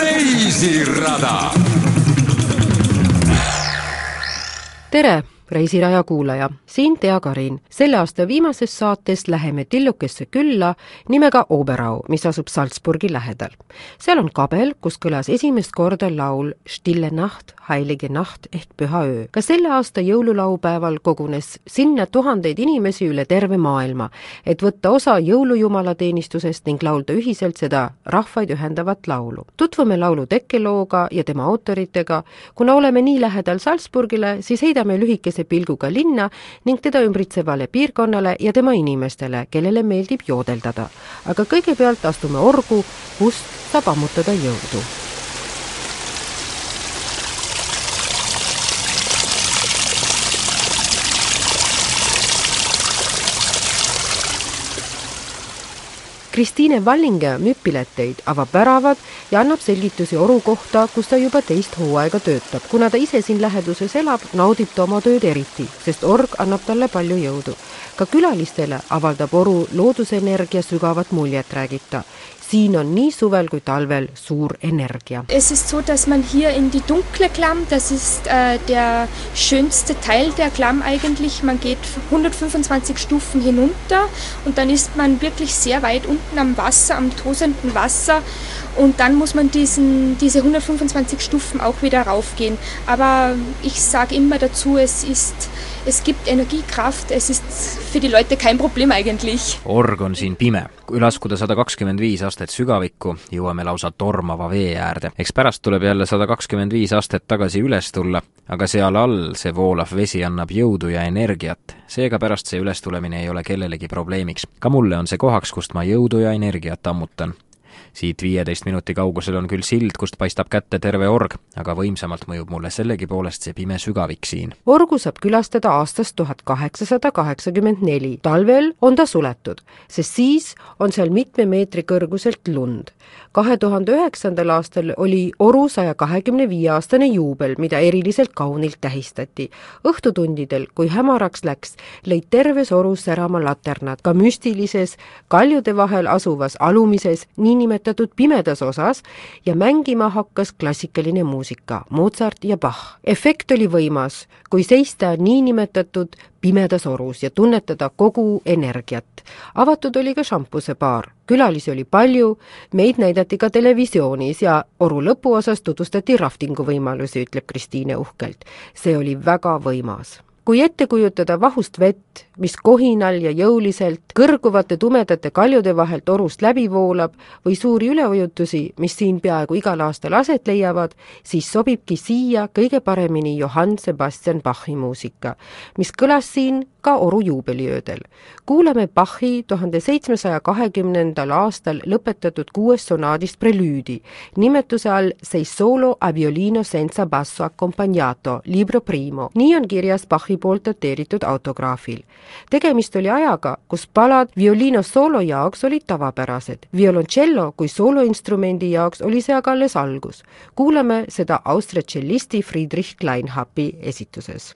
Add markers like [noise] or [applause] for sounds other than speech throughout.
reisirada. tere reisiraja kuulaja, siin Tea Karin. selle aasta viimases saates läheme tillukesse külla nimega Oberau, mis asub Salzburgi lähedal. seal on kabel, kus kõlas esimest korda laul Stille Nacht, Heilige Nacht ehk Püha öö. ka selle aasta jõululaupäeval kogunes sinna tuhandeid inimesi üle terve maailma, et võtta osa jõulujumala teenistusest ning laulda ühiselt seda rahvaid ühendavat laulu. tutvume laulu tekkelooga ja tema autoritega, kuna oleme nii lähedal Salzburgile, siis heidame lühikese pilguga linna ning teda ümbritsevale piirkonnale ja tema inimestele, kellele meeldib joodeldada. aga kõigepealt astume orgu, kust saab ammutada jõudu Kristiine Vallinge müüb pileteid, avab väravad ja annab selgitusi oru kohta, kus ta juba teist hooaega töötab. kuna ta ise siin läheduses elab, naudib ta oma tööd eriti, sest org annab talle palju jõudu. ka külalistele avaldab oru loodusenergia sügavat muljet, räägib ta siin on nii suvel kui talvel suur Energia. Es ist so, dass man hier in die dunkle Klamm, das ist äh, der schönste Teil der Klamm eigentlich. Man geht 125 Stufen hinunter und dann ist man wirklich sehr weit unten am Wasser, am tosenden Wasser und dann muss man diesen, diese 125 Stufen auch wieder raufgehen. Aber ich sage immer dazu, es ist es gibt Energiekraft, es ist für die Leute kein Problem eigentlich. org on siin pime. kui laskuda sada kakskümmend viis astet sügavikku, jõuame lausa tormava vee äärde. eks pärast tuleb jälle sada kakskümmend viis astet tagasi üles tulla, aga seal all see voolav vesi annab jõudu ja energiat. seega pärast see ülestulemine ei ole kellelegi probleemiks. ka mulle on see kohaks, kust ma jõudu ja energiat ammutan siit viieteist minuti kaugusel on küll sild, kust paistab kätte terve org, aga võimsamalt mõjub mulle sellegipoolest see pime sügavik siin. orgu saab külastada aastast tuhat kaheksasada kaheksakümmend neli. talvel on ta suletud, sest siis on seal mitme meetri kõrguselt lund. kahe tuhande üheksandal aastal oli Oru saja kahekümne viie aastane juubel, mida eriliselt kaunilt tähistati. õhtutundidel, kui hämaraks läks, lõid terves Orus särama laternad ka müstilises kaljude vahel asuvas alumises niinimetatud nimetatud pimedas osas ja mängima hakkas klassikaline muusika, Mozart ja Bach. efekt oli võimas, kui seista niinimetatud pimedas orus ja tunnetada kogu energiat. avatud oli ka šampusebaar, külalisi oli palju, meid näidati ka televisioonis ja oru lõpuosas tutvustati raftingu võimalusi, ütleb Kristiine uhkelt. see oli väga võimas kui ette kujutada vahust vett, mis kohinal ja jõuliselt kõrguvate tumedate kaljude vahelt orust läbi voolab või suuri üleujutusi, mis siin peaaegu igal aastal aset leiavad, siis sobibki siia kõige paremini Johann Sebastian Bachi muusika, mis kõlas siin ka Oru juubeliöödel. kuulame Bachi tuhande seitsmesaja kahekümnendal aastal lõpetatud kuuest sonaadist prelüüdi nimetuse all Sei solo a violino senza basso accompagnato, libro primo. nii on kirjas Bachi poolt dateeritud autograafil tegemist oli ajaga, kus palad violiino soolo jaoks olid tavapärased. violoncello kui sooloinstrumendi jaoks oli see aga alles algus. kuulame seda Austria tšellisti Friedrich Kleinhapi esituses.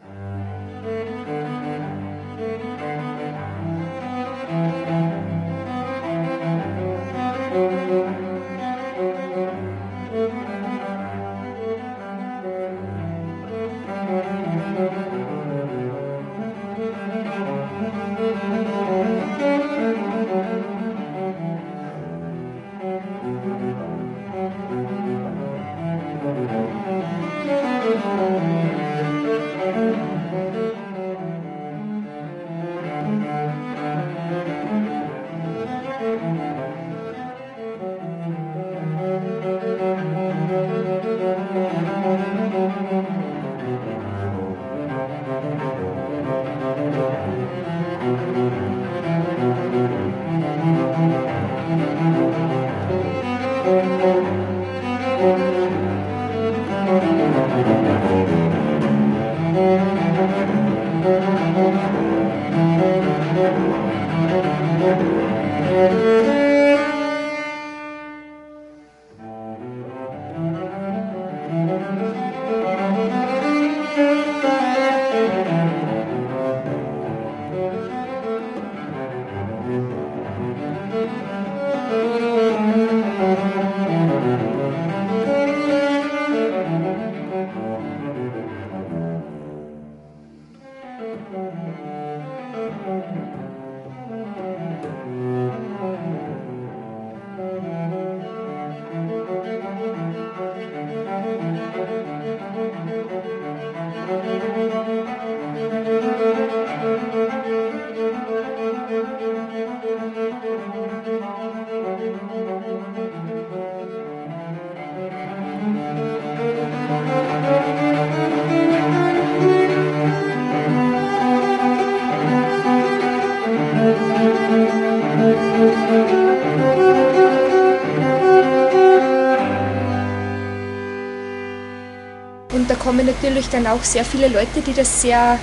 natürlich dann auch sehr viele Leute, die das sehr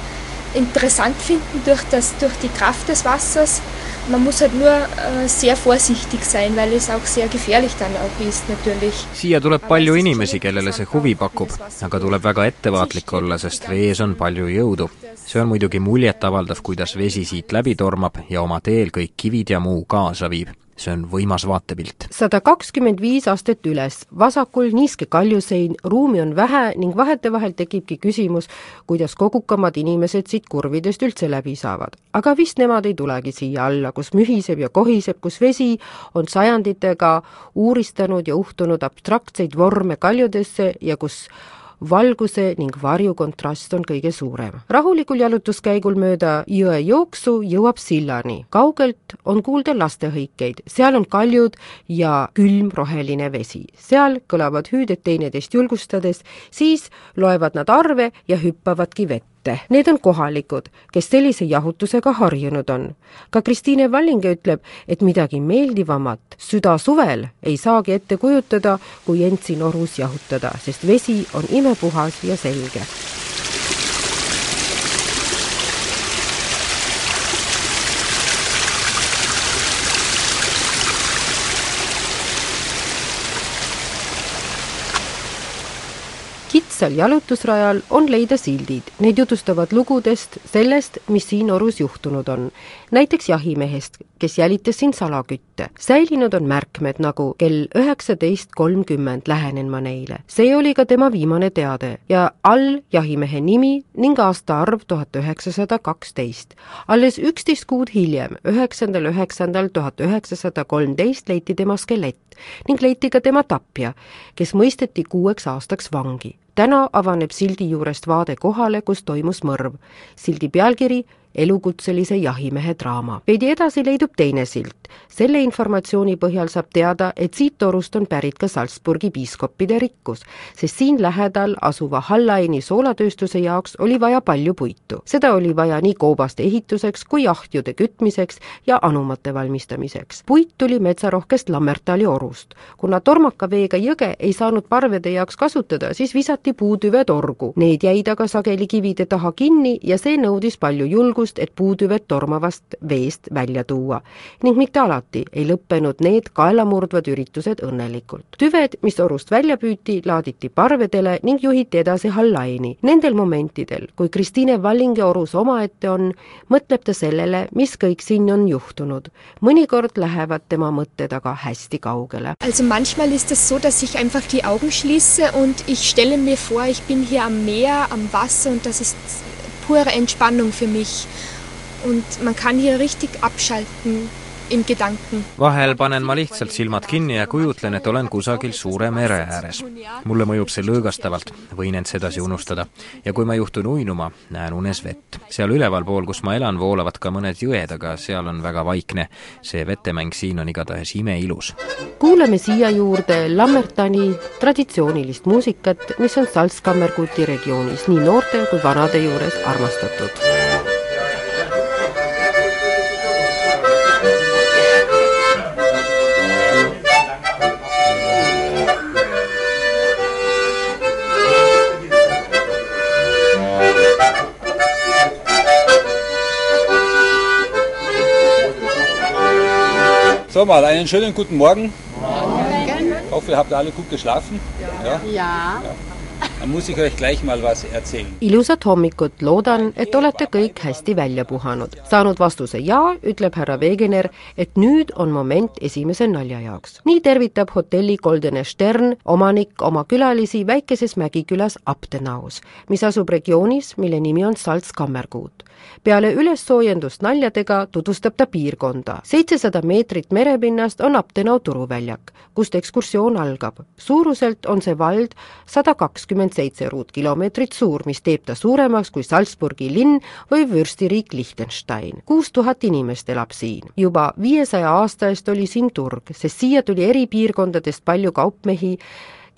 interessant finden durch, das, durch die Kraft des Wassers. Man muss halt nur äh, sehr vorsichtig sein, weil es auch sehr gefährlich dann auch ist natürlich. siia tuleb palju inimesi, kellele see huvi pakub, aga tuleb väga ettevaatlik olla, sest vees on palju jõudu. see on muidugi muljetavaldav, kuidas vesi siit läbi tormab ja oma teel kõik kivid ja muu kaasa viib see on võimas vaatepilt. sada kakskümmend viis astet üles, vasakul niiske kaljusein, ruumi on vähe ning vahetevahel tekibki küsimus, kuidas kogukamad inimesed siit kurvidest üldse läbi saavad. aga vist nemad ei tulegi siia alla, kus mühiseb ja kohiseb, kus vesi on sajanditega uuristanud ja uhtunud abstraktseid vorme kaljudesse ja kus valguse ning varju kontrast on kõige suurem. rahulikul jalutuskäigul mööda jõe jooksu jõuab sillani. kaugelt on kuulda lastehõikeid, seal on kaljud ja külm roheline vesi. seal kõlavad hüüded teineteist julgustades, siis loevad nad arve ja hüppavadki vette ette. Need on kohalikud, kes sellise jahutusega harjunud on. ka Kristiine Vallinge ütleb, et midagi meeldivamat süda suvel ei saagi ette kujutada, kui end siin orus jahutada, sest vesi on imepuhas ja selge kitsal jalutusrajal on leida sildid, need jutustavad lugudest, sellest, mis siin orus juhtunud on. näiteks jahimehest, kes jälitas siin salakütte. säilinud on märkmed nagu kell üheksateist kolmkümmend lähenen ma neile. see oli ka tema viimane teade ja all jahimehe nimi ning aastaarv tuhat üheksasada kaksteist. alles üksteist kuud hiljem, üheksandal üheksandal tuhat üheksasada kolmteist leiti tema skelett ning leiti ka tema tapja, kes mõisteti kuueks aastaks vangi täna avaneb sildi juurest vaade kohale, kus toimus mõrv. sildi pealkiri elukutselise jahimehe draama. veidi edasi leidub teine silt. selle informatsiooni põhjal saab teada, et siit torust on pärit ka Salzburgi piiskoppide rikkus, sest siin lähedal asuva Hallaini soolatööstuse jaoks oli vaja palju puitu. seda oli vaja nii koobaste ehituseks kui ahjude kütmiseks ja anumate valmistamiseks. puit tuli metsarohkest Lammertali orust. kuna tormaka veega jõge ei saanud parvede jaoks kasutada, siis visati puutüved orgu. Need jäid aga sageli kivide taha kinni ja see nõudis palju julgust julgust, et puutüved tormavast veest välja tuua. ning mitte alati ei lõppenud need kaelamurdvad üritused õnnelikult. tüved, mis orust välja püüti, laaditi parvedele ning juhiti edasi Hallaini. Nendel momentidel, kui Kristiine Vallinge orus omaette on, mõtleb ta sellele, mis kõik siin on juhtunud. mõnikord lähevad tema mõtted aga hästi kaugele. Also manchmal ist es so, dass ich einfach die Augen schließe und ich stelle mir vor, ich bin hier am Meer, am Wasser und das ist pure Entspannung für mich. Und man kann hier richtig abschalten. Vahel panen ma lihtsalt silmad kinni ja kujutlen, et olen kusagil suure mere ääres. mulle mõjub see lõõgastavalt, võin end sedasi unustada. ja kui ma juhtun uinuma, näen unes vett. seal ülevalpool, kus ma elan, voolavad ka mõned jõed, aga seal on väga vaikne. see vetemäng siin on igatahes imeilus. kuulame siia juurde Lammertani traditsioonilist muusikat, mis on Salzkammerguti regioonis nii noorte kui vanade juures armastatud So, mal einen schönen guten Morgen. Morgen. Ich hoffe, ihr habt alle gut geschlafen. Ja. ja. ja. Dann muss ich euch gleich mal was erzählen. ilusat hommikut, loodan, et olete kõik hästi välja puhanud. saanud vastuse ja, ütleb härra Wegener, et nüüd on moment esimese nalja jaoks. nii tervitab hotelli Goldene Stern omanik oma külalisi väikeses mägikülas Aptenaus, mis asub regioonis, mille nimi on Salzkammergut peale ülessoojendust naljadega tutvustab ta piirkonda. seitsesada meetrit merepinnast on Aptenau turuväljak, kust ekskursioon algab. suuruselt on see vald sada kakskümmend seitse ruutkilomeetrit suur, mis teeb ta suuremaks kui Salzburgi linn või vürstiriik Liechtenstein. kuus tuhat inimest elab siin. juba viiesaja aasta eest oli siin turg, sest siia tuli eri piirkondadest palju kaupmehi,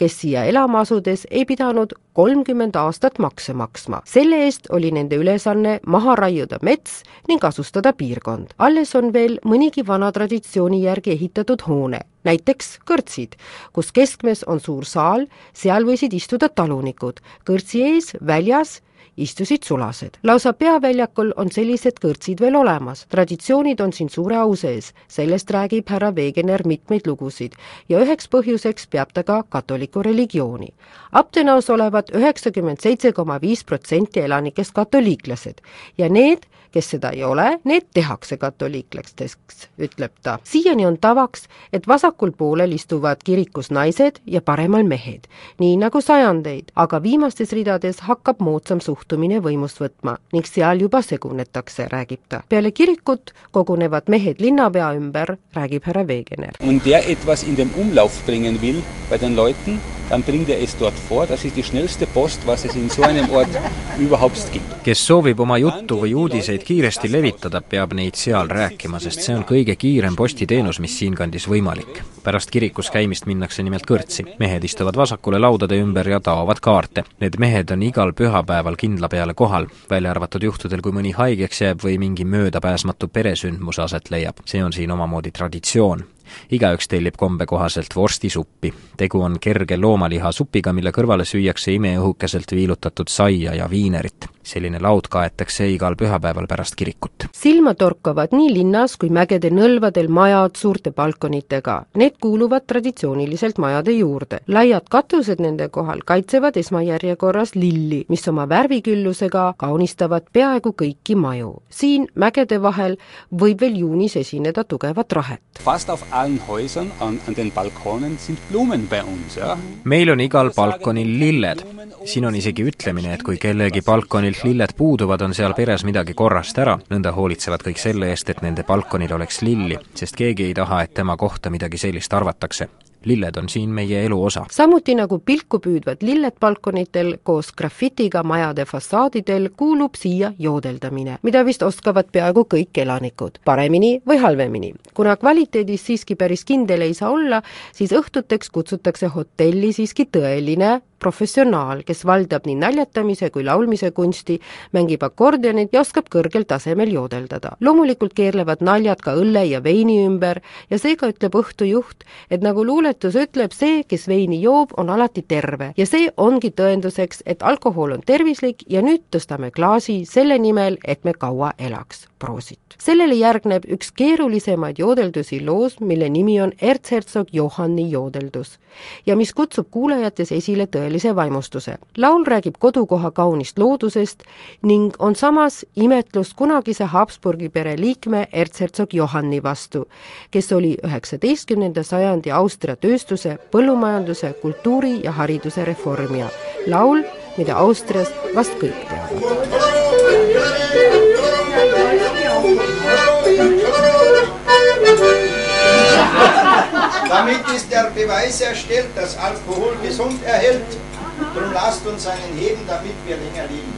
kes siia elama asudes ei pidanud kolmkümmend aastat makse maksma. selle eest oli nende ülesanne maha raiuda mets ning asustada piirkond. alles on veel mõnigi vana traditsiooni järgi ehitatud hoone, näiteks kõrtsid, kus keskmes on suur saal, seal võisid istuda talunikud, kõrtsi ees väljas istusid sulased. lausa peaväljakul on sellised kõrtsid veel olemas, traditsioonid on siin suure au sees, sellest räägib härra Wegener mitmeid lugusid ja üheks põhjuseks peab ta ka katoliku religiooni. Abtenaus olevat üheksakümmend seitse koma viis protsenti elanikest katoliiklased ja need, kes seda ei ole, need tehakse katoliiklasteks, ütleb ta. siiani on tavaks, et vasakul poolel istuvad kirikus naised ja paremal mehed, nii nagu sajandeid, aga viimastes ridades hakkab moodsam suhtumine võimust võtma ning seal juba segunetakse, räägib ta. peale kirikut kogunevad mehed linnapea ümber, räägib härra Wegener. Und der etwas in den Umlauf bringen will bei den Leuten, dann bringt er es dort vor, das ist die schnellste Post, was es in so einem Ort [laughs] überhaupt gibt. kes soovib oma juttu või uudiseid kiiresti levitada, peab neid seal rääkima, sest see on kõige kiirem postiteenus, mis siinkandis võimalik. pärast kirikus käimist minnakse nimelt kõrtsi. mehed istuvad vasakule laudade ümber ja taovad kaarte. Need mehed on igal pühapäeval kindla peale kohal, välja arvatud juhtudel, kui mõni haigeks jääb või mingi möödapääsmatu peresündmus aset leiab. see on siin omamoodi traditsioon igaüks tellib kombe kohaselt vorstisuppi. tegu on kerge loomalihasupiga, mille kõrvale süüakse imeõhukeselt viilutatud saia ja viinerit. selline laud kaetakse igal pühapäeval pärast kirikut. silma torkavad nii linnas kui mägede nõlvadel majad suurte balkonitega. Need kuuluvad traditsiooniliselt majade juurde. laiad katused nende kohal kaitsevad esmajärjekorras lilli, mis oma värviküllusega kaunistavad peaaegu kõiki maju. siin mägede vahel võib veel juunis esineda tugevat rahet. Fast auf allen Häusern an, an den Balkonen sind Blumen bei uns, ja. meil on igal balkonil lilled. siin on isegi ütlemine, et kui kellegi balkonilt lilled puuduvad, on seal peres midagi korrast ära. nõnda hoolitsevad kõik selle eest, et nende balkonil oleks lilli, sest keegi ei taha, et tema kohta midagi sellist arvatakse lilled on siin meie elu osa. samuti nagu pilku püüdvad lilled balkonitel koos grafitiga majade fassaadidel kuulub siia joodeldamine, mida vist oskavad peaaegu kõik elanikud, paremini või halvemini. kuna kvaliteedis siiski päris kindel ei saa olla, siis õhtuteks kutsutakse hotelli siiski tõeline professionaal, kes valdab nii naljatamise kui laulmise kunsti, mängib akordionit ja oskab kõrgel tasemel joodeldada. loomulikult keerlevad naljad ka õlle ja veini ümber ja seega ütleb õhtujuht, et nagu luuletus ütleb, see, kes veini joob, on alati terve ja see ongi tõenduseks, et alkohol on tervislik ja nüüd tõstame klaasi selle nimel, et me kaua elaks. Proosit! sellele järgneb üks keerulisemaid joodeldusi loos, mille nimi on ertshertsog Johanni joodeldus ja mis kutsub kuulajates esile tõelise vaimustuse. laul räägib kodukoha kaunist loodusest ning on samas imetlus kunagise Habsburgi pere liikme ertshertsog Johanni vastu, kes oli üheksateistkümnenda sajandi Austria tööstuse, põllumajanduse, kultuuri ja hariduse reformija. laul, mida Austrias vast kõik teavad. Damit ist der Beweis erstellt, dass Alkohol gesund erhält. Drum lasst uns einen heben, damit wir länger leben.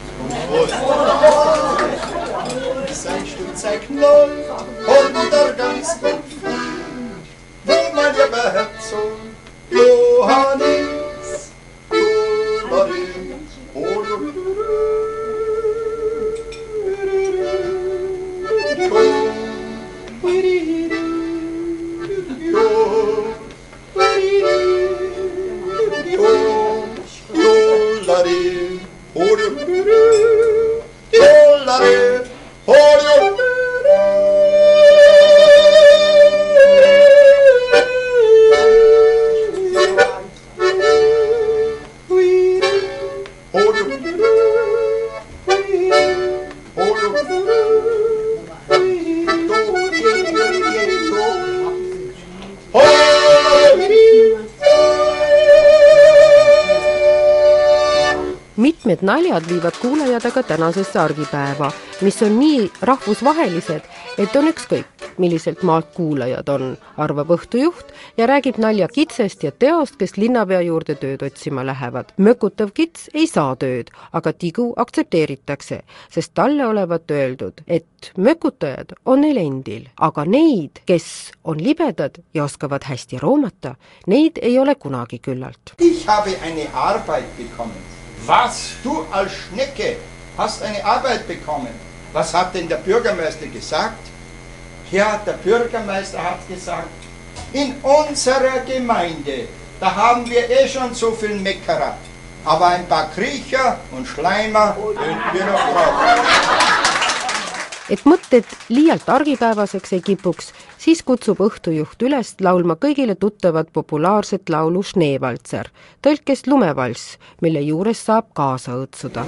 Sein Stück zeigt null und der ganz Wo mein lieber Herzog Johannes mitmed naljad viivad kuulajad aga tänasesse argipäeva, mis on nii rahvusvahelised, et on ükskõik, milliselt maalt kuulajad on, arvab õhtujuht ja räägib nalja kitsest ja teost, kes linnapea juurde tööd otsima lähevad. mökutav kits ei saa tööd, aga tigu aktsepteeritakse, sest talle olevat öeldud, et mökutajad on neil endil, aga neid, kes on libedad ja oskavad hästi roomata, neid ei ole kunagi küllalt. Ich habe eine Arbeit bekommen. Was? Du als Schnecke hast eine Arbeit bekommen. Was hat denn der Bürgermeister gesagt? Ja, der Bürgermeister hat gesagt, in unserer Gemeinde, da haben wir eh schon so viel Meckerer. Aber ein paar Kriecher und Schleimer könnten wir noch brauchen. et mõtted liialt argipäevaseks ei kipuks, siis kutsub õhtujuht üles laulma kõigile tuttavat populaarset laulu Schneevaltser, tõlkes lumevalss, mille juures saab kaasa õõtsuda.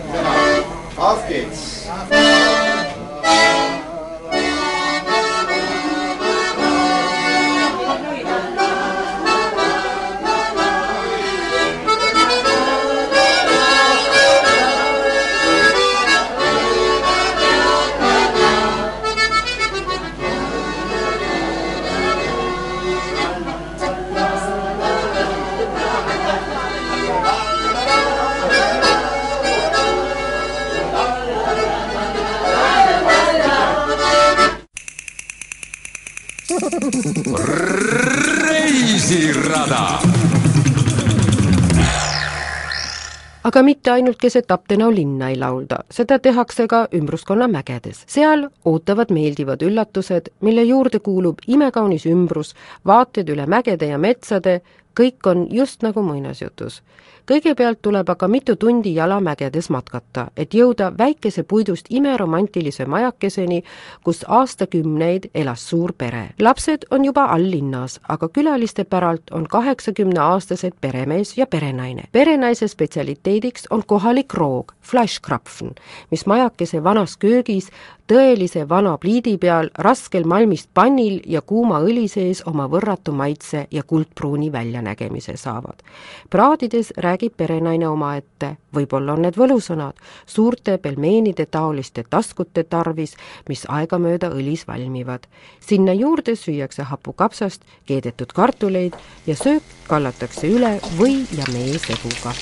Reisirada. aga mitte ainult keset Aptenau linna ei laulda, seda tehakse ka ümbruskonna mägedes. seal ootavad meeldivad üllatused, mille juurde kuulub imekaunis ümbrus, vaated üle mägede ja metsade, kõik on just nagu muinasjutus kõigepealt tuleb aga mitu tundi jalamägedes matkata, et jõuda väikese puidust imeromantilise majakeseni, kus aastakümneid elas suur pere. lapsed on juba all linnas, aga külaliste päralt on kaheksakümneaastased peremees ja perenaine. perenaise spetsialiteediks on kohalik roog, flaškrapfen, mis majakese vanas köögis tõelise vana pliidi peal raskel malmist pannil ja kuuma õli sees oma võrratu maitse ja kuldpruuni väljanägemise saavad. praadides räägib perenaine omaette, võib-olla on need võlusõnad, suurte pelmeenide taoliste taskute tarvis, mis aegamööda õlis valmivad. sinna juurde süüakse hapukapsast keedetud kartuleid ja söök kallatakse üle või ja meeseguga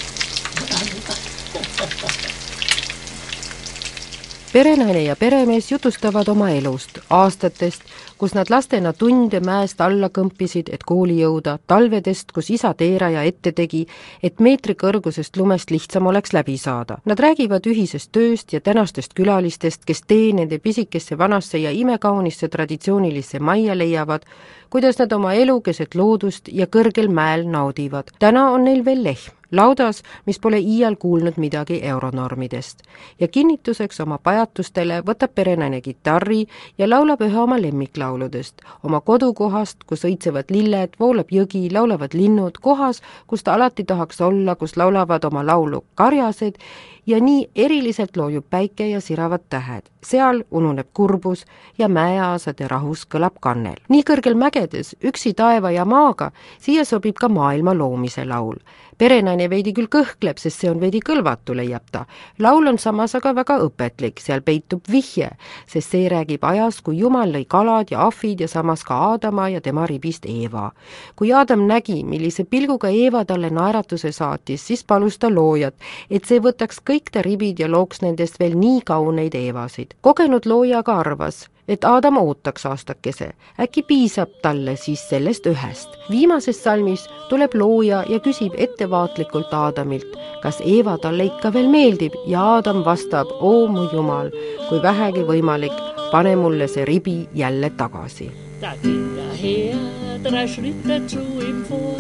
perenaine ja peremees jutustavad oma elust, aastatest, kus nad lastena tunde mäest alla kõmpisid, et kooli jõuda, talvedest, kus isa teeraja ette tegi, et meetri kõrgusest lumest lihtsam oleks läbi saada. Nad räägivad ühisest tööst ja tänastest külalistest, kes tee nende pisikesse vanasse ja imekaunisse traditsioonilisse majja leiavad, kuidas nad oma elu keset loodust ja kõrgel mäel naudivad. täna on neil veel lehm laudas, mis pole iial kuulnud midagi euronormidest. ja kinnituseks oma pajatustele võtab perenaine kitarri ja laulab ühe oma lemmiklauludest, oma kodukohast, kus õitsevad lilled, voolab jõgi, laulavad linnud, kohas, kus ta alati tahaks olla, kus laulavad oma laulu karjased ja nii eriliselt loojub päike ja siravad tähed. seal ununeb kurbus ja mäeaasade rahus kõlab kannel. nii kõrgel mägedes, üksi taeva ja maaga, siia sobib ka maailma loomise laul perenaine veidi küll kõhkleb, sest see on veidi kõlvatu, leiab ta. laul on samas aga väga õpetlik, seal peitub vihje, sest see räägib ajast, kui Jumal lõi kalad ja ahvid ja samas ka Aadama ja tema ribist Eeva. kui Aadam nägi, millise pilguga Eeva talle naeratuse saatis, siis palus ta loojat, et see võtaks kõik ta ribid ja looks nendest veel nii kauneid Eevasid. kogenud looja aga arvas, et Aadam ootaks aastakese, äkki piisab talle siis sellest ühest. viimases salmis tuleb looja ja küsib ettevaatlikult Aadamilt, kas Eeva talle ikka veel meeldib ja Aadam vastab, oo mu jumal, kui vähegi võimalik, pane mulle see ribi jälle tagasi. Da ging er her, drei Schritte zu ihm vor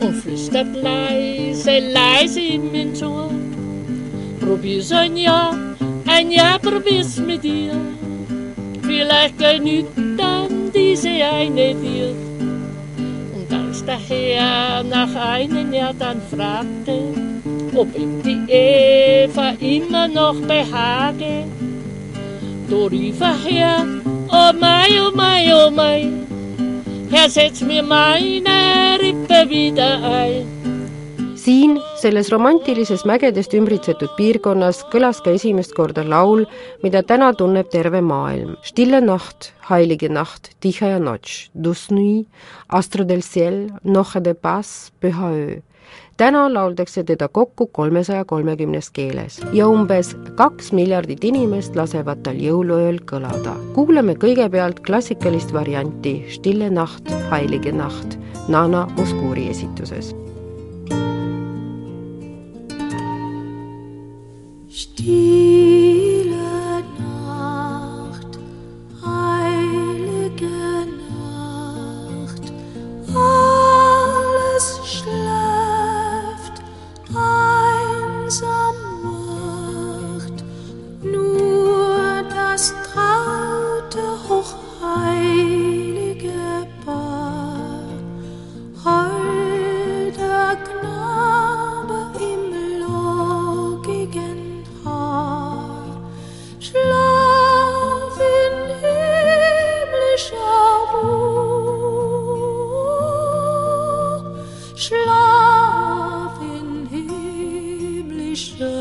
und flüstert leise, leise in mein Tor. Probier's ein Jahr, ein Jahr probier's mit dir. Vielleicht genügt dann diese eine dir. Und als der Herr nach einem Jahr dann fragte, ob ihm die Eva immer noch behage, da rief er her, oh mei, oh mei, oh mei, Herr, setz mir meine Rippe wieder ein. Siin, selles romantilises mägedest ümbritsetud piirkonnas kõlas ka esimest korda laul, mida täna tunneb terve maailm. Stille Nacht, Heilige Nacht, Tichaya Notš, Dus Nuit, Astro del Ciel, Noche de Paz, Püha öö täna lauldakse teda kokku kolmesaja kolmekümnes keeles ja umbes kaks miljardit inimest lasevad tal jõuluööl kõlada. kuulame kõigepealt klassikalist varianti Stille Nacht, Heilige Nacht Nana Moskuuri esituses. Stille show.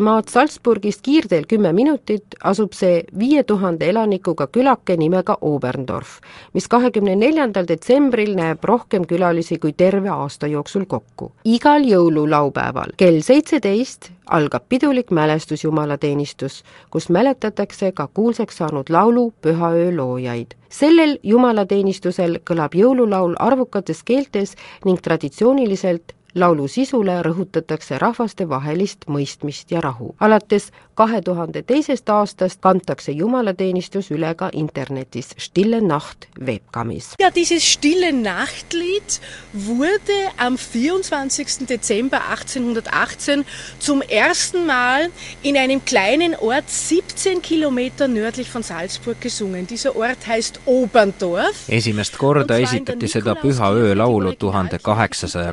Veidike maad Salzburgist kiirteel kümme minutit asub see viie tuhande elanikuga külake nimega Oberndorf, mis kahekümne neljandal detsembril näeb rohkem külalisi kui terve aasta jooksul kokku. igal jõululaupäeval kell seitseteist algab pidulik mälestusjumalateenistus, kus mäletatakse ka kuulsaks saanud laulu Püha öö loojaid. sellel jumalateenistusel kõlab jõululaul arvukates keeltes ning traditsiooniliselt laulu sisule rõhutatakse rahvastevahelist mõistmist ja rahu. alates kahe tuhande teisest aastast kantakse jumalateenistus üle ka internetis Stille Nacht webkamis. Ja, dieses Stille Nachtlied wurde am 24. Dezember 1818 zum ersten Mal in einem kleinen Ort 17 Kilometer nördlich von Salzburg gesungen. Dieser Ort heißt Oberndorf. esimest korda esitati seda Püha öö laulu tuhande kaheksasaja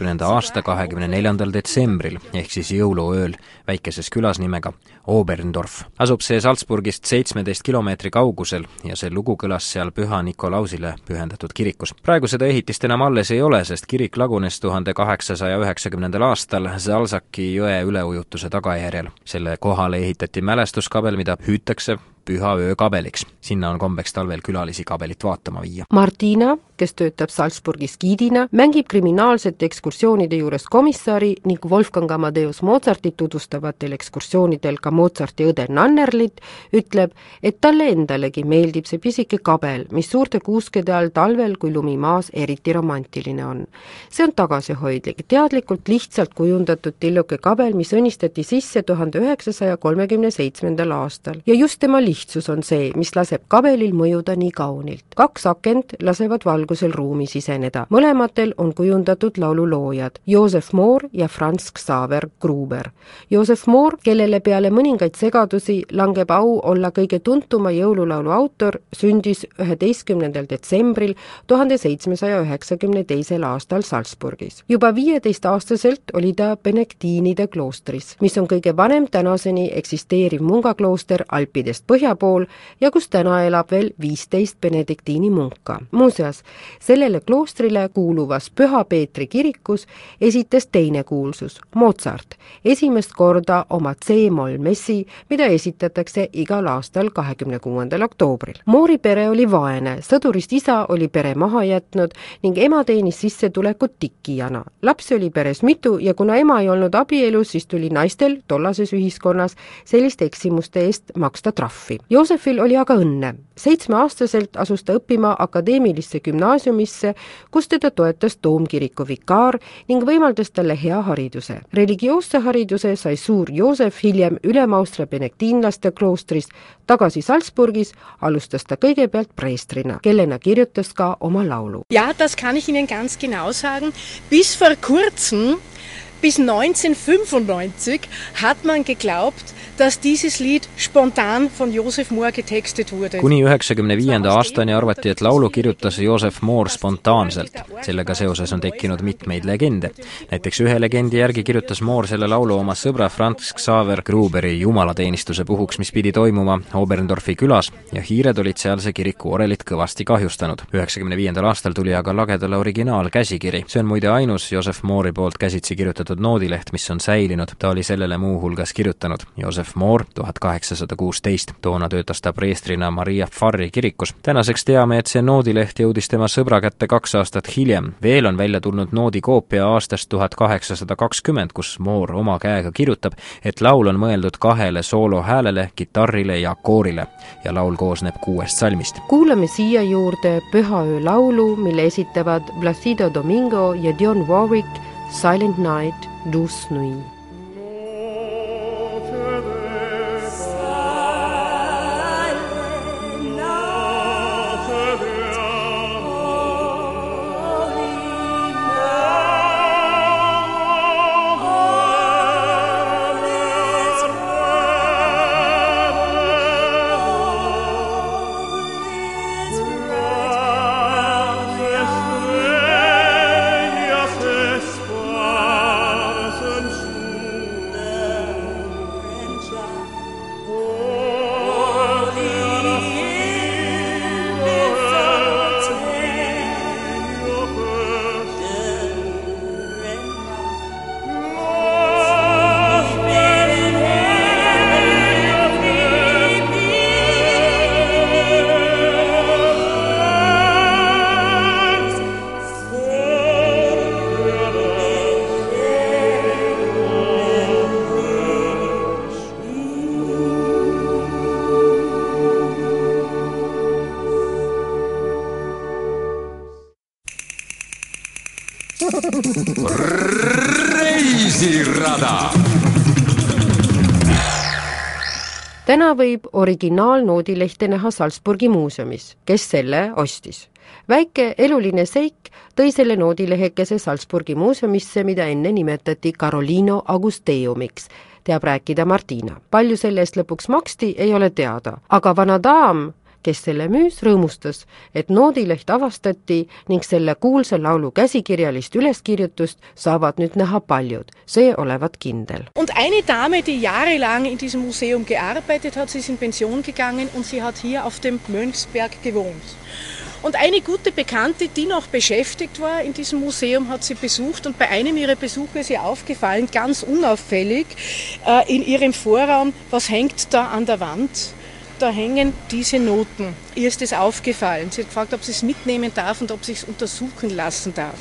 kaheksateistkümnenda aasta kahekümne neljandal detsembril ehk siis jõuluööl väikeses külas nimega Oberndorf. asub see Salzburgist seitsmeteist kilomeetri kaugusel ja see lugu kõlas seal Püha Nikolausile pühendatud kirikus. praegu seda ehitist enam alles ei ole, sest kirik lagunes tuhande kaheksasaja üheksakümnendal aastal Zalzaki jõe üleujutuse tagajärjel. selle kohale ehitati mälestuskabel, mida hüütakse püha öö kabeliks. sinna on kombeks talvel külalisi kabelit vaatama viia. Martina, kes töötab Salzburgis giidina, mängib kriminaalsete ekskursioonide juures komissari ning Wolfgang Amadeus Mozartit tutvustavatel ekskursioonidel ka Mozarti õde Nannerlit, ütleb, et talle endalegi meeldib see pisike kabel, mis suurte kuuskede all talvel, kui lumi maas, eriti romantiline on. see on tagasihoidlik, teadlikult lihtsalt kujundatud tilluke kabel, mis õnnistati sisse tuhande üheksasaja kolmekümne seitsmendal aastal ja just tema lihtsus on see, mis laseb kabelil mõjuda nii kaunilt. kaks akent lasevad valgusel ruumi siseneda, mõlematel on kujundatud laululoojad Joosef Moor ja Franz Xaver Gruber. Joosef Moor, kellele peale mõningaid segadusi langeb au olla kõige tuntuma jõululaulu autor, sündis üheteistkümnendal detsembril tuhande seitsmesaja üheksakümne teisel aastal Salzburgis. juba viieteistaastaselt oli ta Benediktiinide kloostris, mis on kõige vanem tänaseni eksisteeriv mungaklooster Alpidest põhja pool ja kus täna elab veel viisteist benediktiini munka. muuseas, sellele kloostrile kuuluvas Püha Peetri kirikus esitas teine kuulsus, Mozart, esimest korda oma C-moll messi, mida esitatakse igal aastal kahekümne kuuendal oktoobril. Moori pere oli vaene, sõdurist isa oli pere maha jätnud ning ema teenis sissetulekut tikijana. lapsi oli peres mitu ja kuna ema ei olnud abielus, siis tuli naistel tollases ühiskonnas selliste eksimuste eest maksta trahvi. Joosefil oli aga õnne. Seitsmeaastaselt asus ta õppima akadeemilisse gümnaasiumisse, kus teda toetas toomkiriku vikaar ning võimaldas talle hea hariduse. religioosse hariduse sai suur Joosef hiljem Ülem-Austria benediktiinlaste kloostris, tagasi Salzburgis alustas ta kõigepealt preestrina, kellena kirjutas ka oma laulu. Ja, das kann ich Ihnen ganz genau sagen. Bis vor kurzem bis 1995 hat man geglaubt, dass dieses Lied spontan von Josef Moor getextet wurde. kuni üheksakümne viienda aastani arvati, et laulu kirjutas Josef Moor spontaanselt. sellega seoses on tekkinud mitmeid legende. näiteks ühe legendi järgi kirjutas Moor selle laulu oma sõbra Franz Xaver Gruberi jumalateenistuse puhuks, mis pidi toimuma Oberndorfi külas ja hiired olid sealse kiriku orelit kõvasti kahjustanud. üheksakümne viiendal aastal tuli aga lagedale originaalkäsikiri. see on muide ainus Josef Moori poolt käsitsi kirjutatud noodileht, mis on säilinud. ta oli sellele muuhulgas kirjutanud Joseph Moor, tuhat kaheksasada kuusteist. toona töötas ta preestrina Maria Farri kirikus. tänaseks teame, et see noodileht jõudis tema sõbra kätte kaks aastat hiljem. veel on välja tulnud noodi koopia aastast tuhat kaheksasada kakskümmend, kus Moor oma käega kirjutab, et laul on mõeldud kahele soolohäälele, kitarrile ja koorile ja laul koosneb kuuest salmist. kuulame siia juurde Pühaöö laulu, mille esitavad Placido Domingo ja Dion Warwick Silent Night, Douce Nuit. Võib originaalnoodilehte näha Salzburgi muuseumis, kes selle ostis. väike eluline seik tõi selle noodilehekese Salzburgi muuseumisse, mida enne nimetati Carolino Augusteumiks teab rääkida Martina. palju selle eest lõpuks maksti, ei ole teada, aga vana daam kes selle müüs, rõõmustas, et noodileht avastati ning selle kuulsa laulu käsikirjalist üleskirjutust saavad nüüd näha paljud. see olevat kindel. Und eine Dame, die jahrelang in diesem Museum gearbeitet hat, sie ist in Pension gegangen und sie hat hier auf dem Mönchsberg gewohnt. Und eine gute Bekannte, die noch beschäftigt war in diesem Museum, hat sie besucht und bei einem ihrer Besuche ist ihr aufgefallen, ganz unauffällig, äh, in ihrem Vorraum, was hängt da an der Wand? Da hängen diese Noten. Ihr ist es aufgefallen. Sie hat gefragt, ob sie es mitnehmen darf und ob sie es untersuchen lassen darf.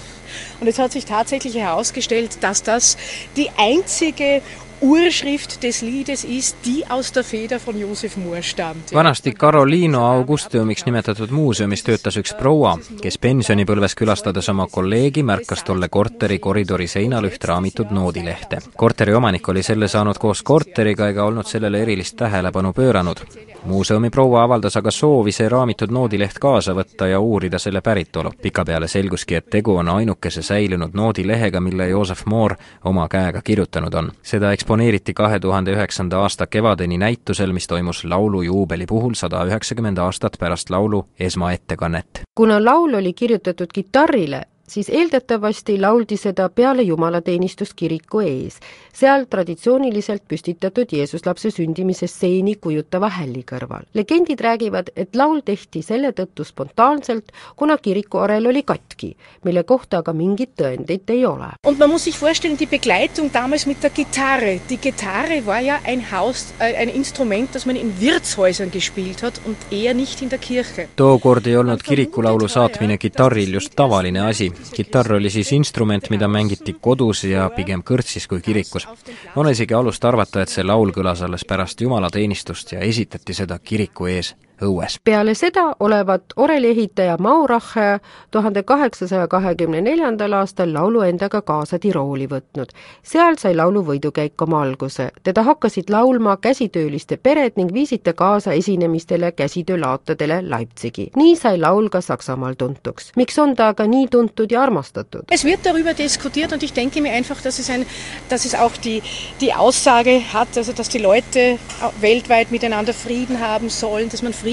Und es hat sich tatsächlich herausgestellt, dass das die einzige Urschrift des Liedes ist, die aus der Feder von Josef Mohr stammt. vanasti Carolino Augustiumiks nimetatud muuseumis töötas üks proua, kes pensionipõlves külastades oma kolleegi, märkas tolle korteri koridori seinal üht raamitud noodilehte. korteri omanik oli selle saanud koos korteriga ega olnud sellele erilist tähelepanu pööranud muuseumi proua avaldas aga soovi see raamitud noodileht kaasa võtta ja uurida selle päritolu. pikapeale selguski, et tegu on ainukese säilinud noodilehega, mille Joosef Moor oma käega kirjutanud on. seda eksponeeriti kahe tuhande üheksanda aasta kevadeni näitusel, mis toimus laulu juubeli puhul sada üheksakümmend aastat pärast laulu esmaettekannet. kuna laul oli kirjutatud kitarrile, siis eeldatavasti lauldi seda peale jumalateenistust kiriku ees, seal traditsiooniliselt püstitatud Jeesuslapse sündimise stseeni kujutava hälli kõrval. legendid räägivad, et laul tehti selle tõttu spontaanselt, kuna kirikuorel oli katki, mille kohta aga mingit tõendit ei ole. Und man muss sich vorstellen, die Begleitung damals mit der Gitarre. Die Gitarre war ja ein Haus, äh, ein Instrument, das man in Wirtshäusern gespielt hat und eher nicht in der Kirche. tookord ei olnud kirikulaulu saatmine kitarril just tavaline asi kitarr oli siis instrument, mida mängiti kodus ja pigem kõrtsis kui kirikus. on isegi alust arvata, et see laul kõlas alles pärast jumalateenistust ja esitati seda kiriku ees õues. peale seda olevat oreliehitaja Maurache tuhande kaheksasaja kahekümne neljandal aastal laulu endaga kaasa Tirooli võtnud. seal sai laulu võidukäik oma alguse. teda hakkasid laulma käsitööliste pered ning viisid ta kaasa esinemistele käsitöölaatadele Leipzigi. nii sai laul ka Saksamaal tuntuks. miks on ta aga nii tuntud ja armastatud? Es wird darüber diskutiert und ich denke mir einfach, dass es ein, dass es auch die, die Aussage hat, also dass die Leute weltweit miteinander Frieden haben sollen, dass man Frieden.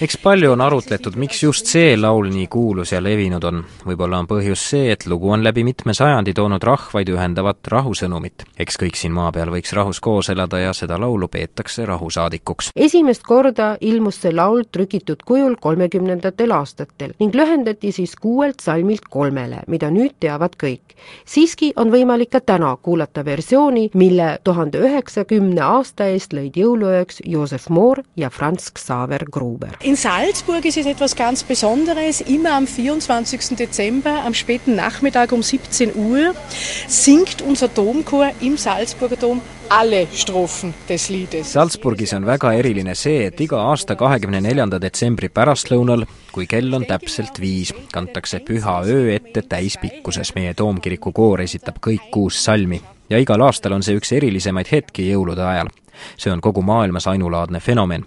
Eks palju on arutletud, miks just see laul nii kuulus ja levinud on. võib-olla on põhjus see, et lugu on läbi mitme sajandi toonud rahvaid ühendavat rahusõnumit. eks kõik siin maa peal võiks rahus koos elada ja seda laulu peetakse rahusaadikuks. esimest korda ilmus see laul trükitud kujul kolmekümnendatel aastatel ning lühendati siis kuuelt salmilt kolmele, mida nüüd teavad kõik. siiski on võimalik ka täna kuulata versiooni, mille tuhande üheksakümne aasta eest lõid jõuluööks Joosef Moor ja Franz Franz Xaver Gruber. In Salzburg ist es etwas ganz Besonderes. Immer am 24. Dezember, am späten Nachmittag um 17 Uhr, singt unser Domchor im Salzburger Dom alle Strophen des Liedes. Salzburgis on väga eriline see, et iga aasta kahekümne neljanda detsembri pärastlõunal, kui kell on täpselt viis, kantakse püha öö ette täispikkuses. meie toomkiriku koor esitab kõik kuus salmi ja igal aastal on see üks erilisemaid hetki jõulude ajal. see on kogu maailmas ainulaadne fenomen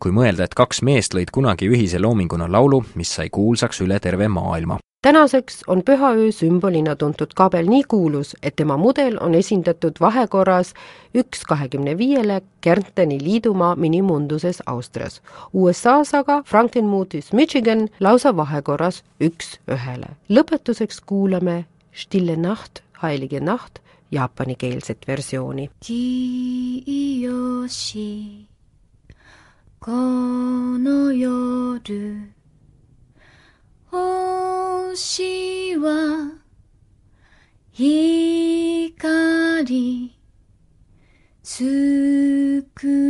kui mõelda, et kaks meest lõid kunagi ühise loominguna laulu, mis sai kuulsaks üle terve maailma. tänaseks on pühaöö sümbolina tuntud kabel nii kuulus, et tema mudel on esindatud vahekorras üks kahekümne viiele Kärnteni liidumaa minimunduses Austrias. USA-s aga Frankenmuthis Michigan lausa vahekorras üks ühele. lõpetuseks kuulame Stille Nacht, Heilige Nacht jaapanikeelset versiooni. この夜星は光つく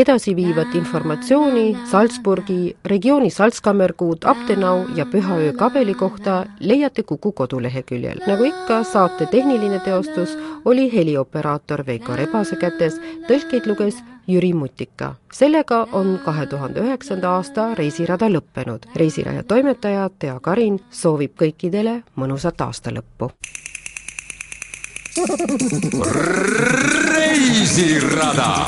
edasiviivat informatsiooni Salzburgi regiooni Salzkammergut, Abtenau ja Pühaöö kabeli kohta leiate Kuku koduleheküljel. nagu ikka, saate tehniline teostus oli helioperaator Veiko Rebase kätes, tõlkeid luges Jüri Mutika. sellega on kahe tuhande üheksanda aasta reisirada lõppenud. reisiraja toimetaja Tea Karin soovib kõikidele mõnusat aastalõppu. reisirada